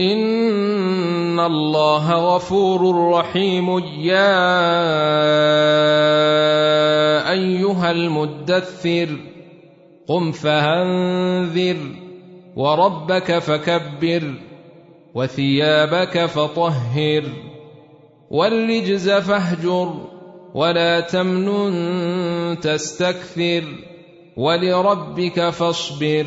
ان الله غفور رحيم يا ايها المدثر قم فانذر وربك فكبر وثيابك فطهر والرجز فاهجر ولا تمنن تستكثر ولربك فاصبر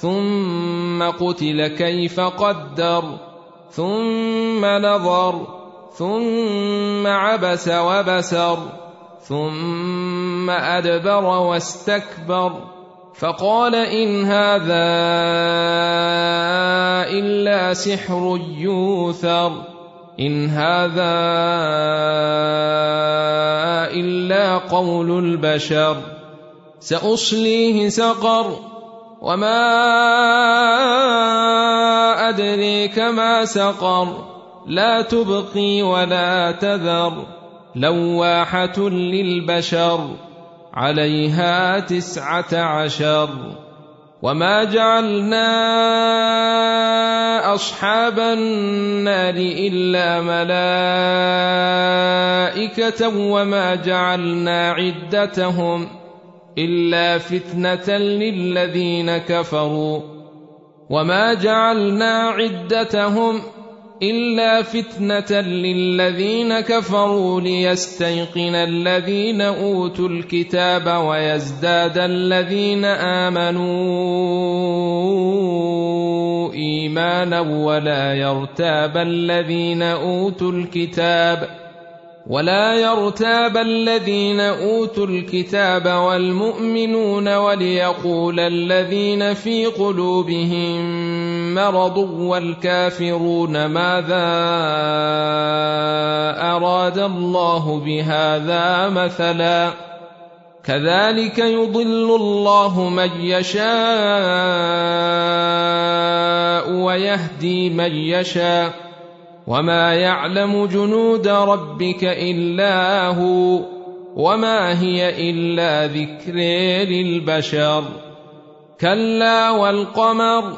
ثم قتل كيف قدر ثم نظر ثم عبس وبسر ثم أدبر واستكبر. فقال إن هذا إلا سحر يوثر إن هذا إلا قول البشر. سأصليه سقر. وما أدريك ما سقر لا تبقي ولا تذر لواحة للبشر عليها تسعة عشر وما جعلنا أصحاب النار إلا ملائكة وما جعلنا عدتهم ۖ إلا فتنة للذين كفروا. وما جعلنا عدتهم إلا فتنة للذين كفروا ليستيقن الذين أوتوا الكتاب ويزداد الذين آمنوا إيمانا ولا يرتاب الذين أوتوا الكتاب ولا يرتاب الذين أوتوا الكتاب والمؤمنون وليقول الذين في قلوبهم مرض والكافرون ماذا أراد الله بهذا مثلا كذلك يضل الله من يشاء ويهدي من يشاء وما يعلم جنود ربك الا هو وما هي الا ذكر للبشر كلا والقمر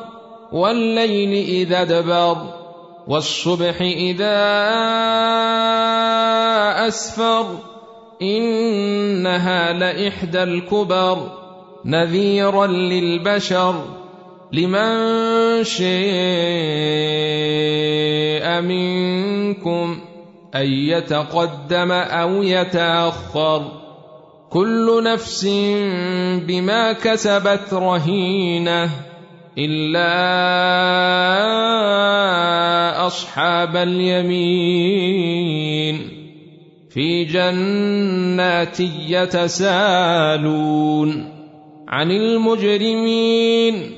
والليل اذا دبر والصبح اذا اسفر انها لاحدى الكبر نذيرا للبشر لمن شاء منكم أن يتقدم أو يتأخر كل نفس بما كسبت رهينة إلا أصحاب اليمين في جنات يتسالون عن المجرمين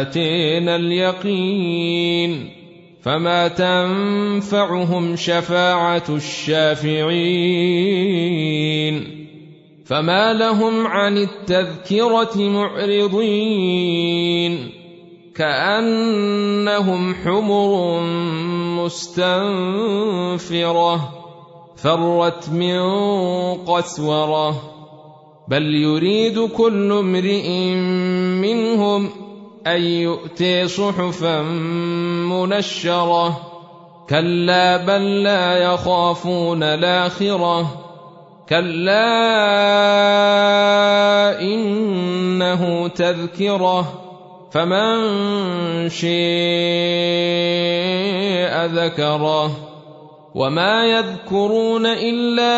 أتينا اليقين فما تنفعهم شفاعة الشافعين فما لهم عن التذكرة معرضين كأنهم حمر مستنفرة فرت من قسورة بل يريد كل امرئ منهم أن يؤتي صحفا منشرة. كلا بل لا يخافون الآخرة. كلا إنه تذكرة. فمن شيء ذكره. وما يذكرون إلا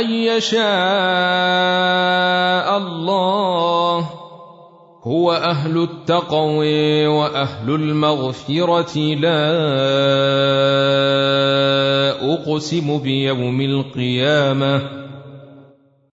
أن يشاء الله. هو أهل التقوى وأهل المغفرة. لا أقسم بيوم القيامة.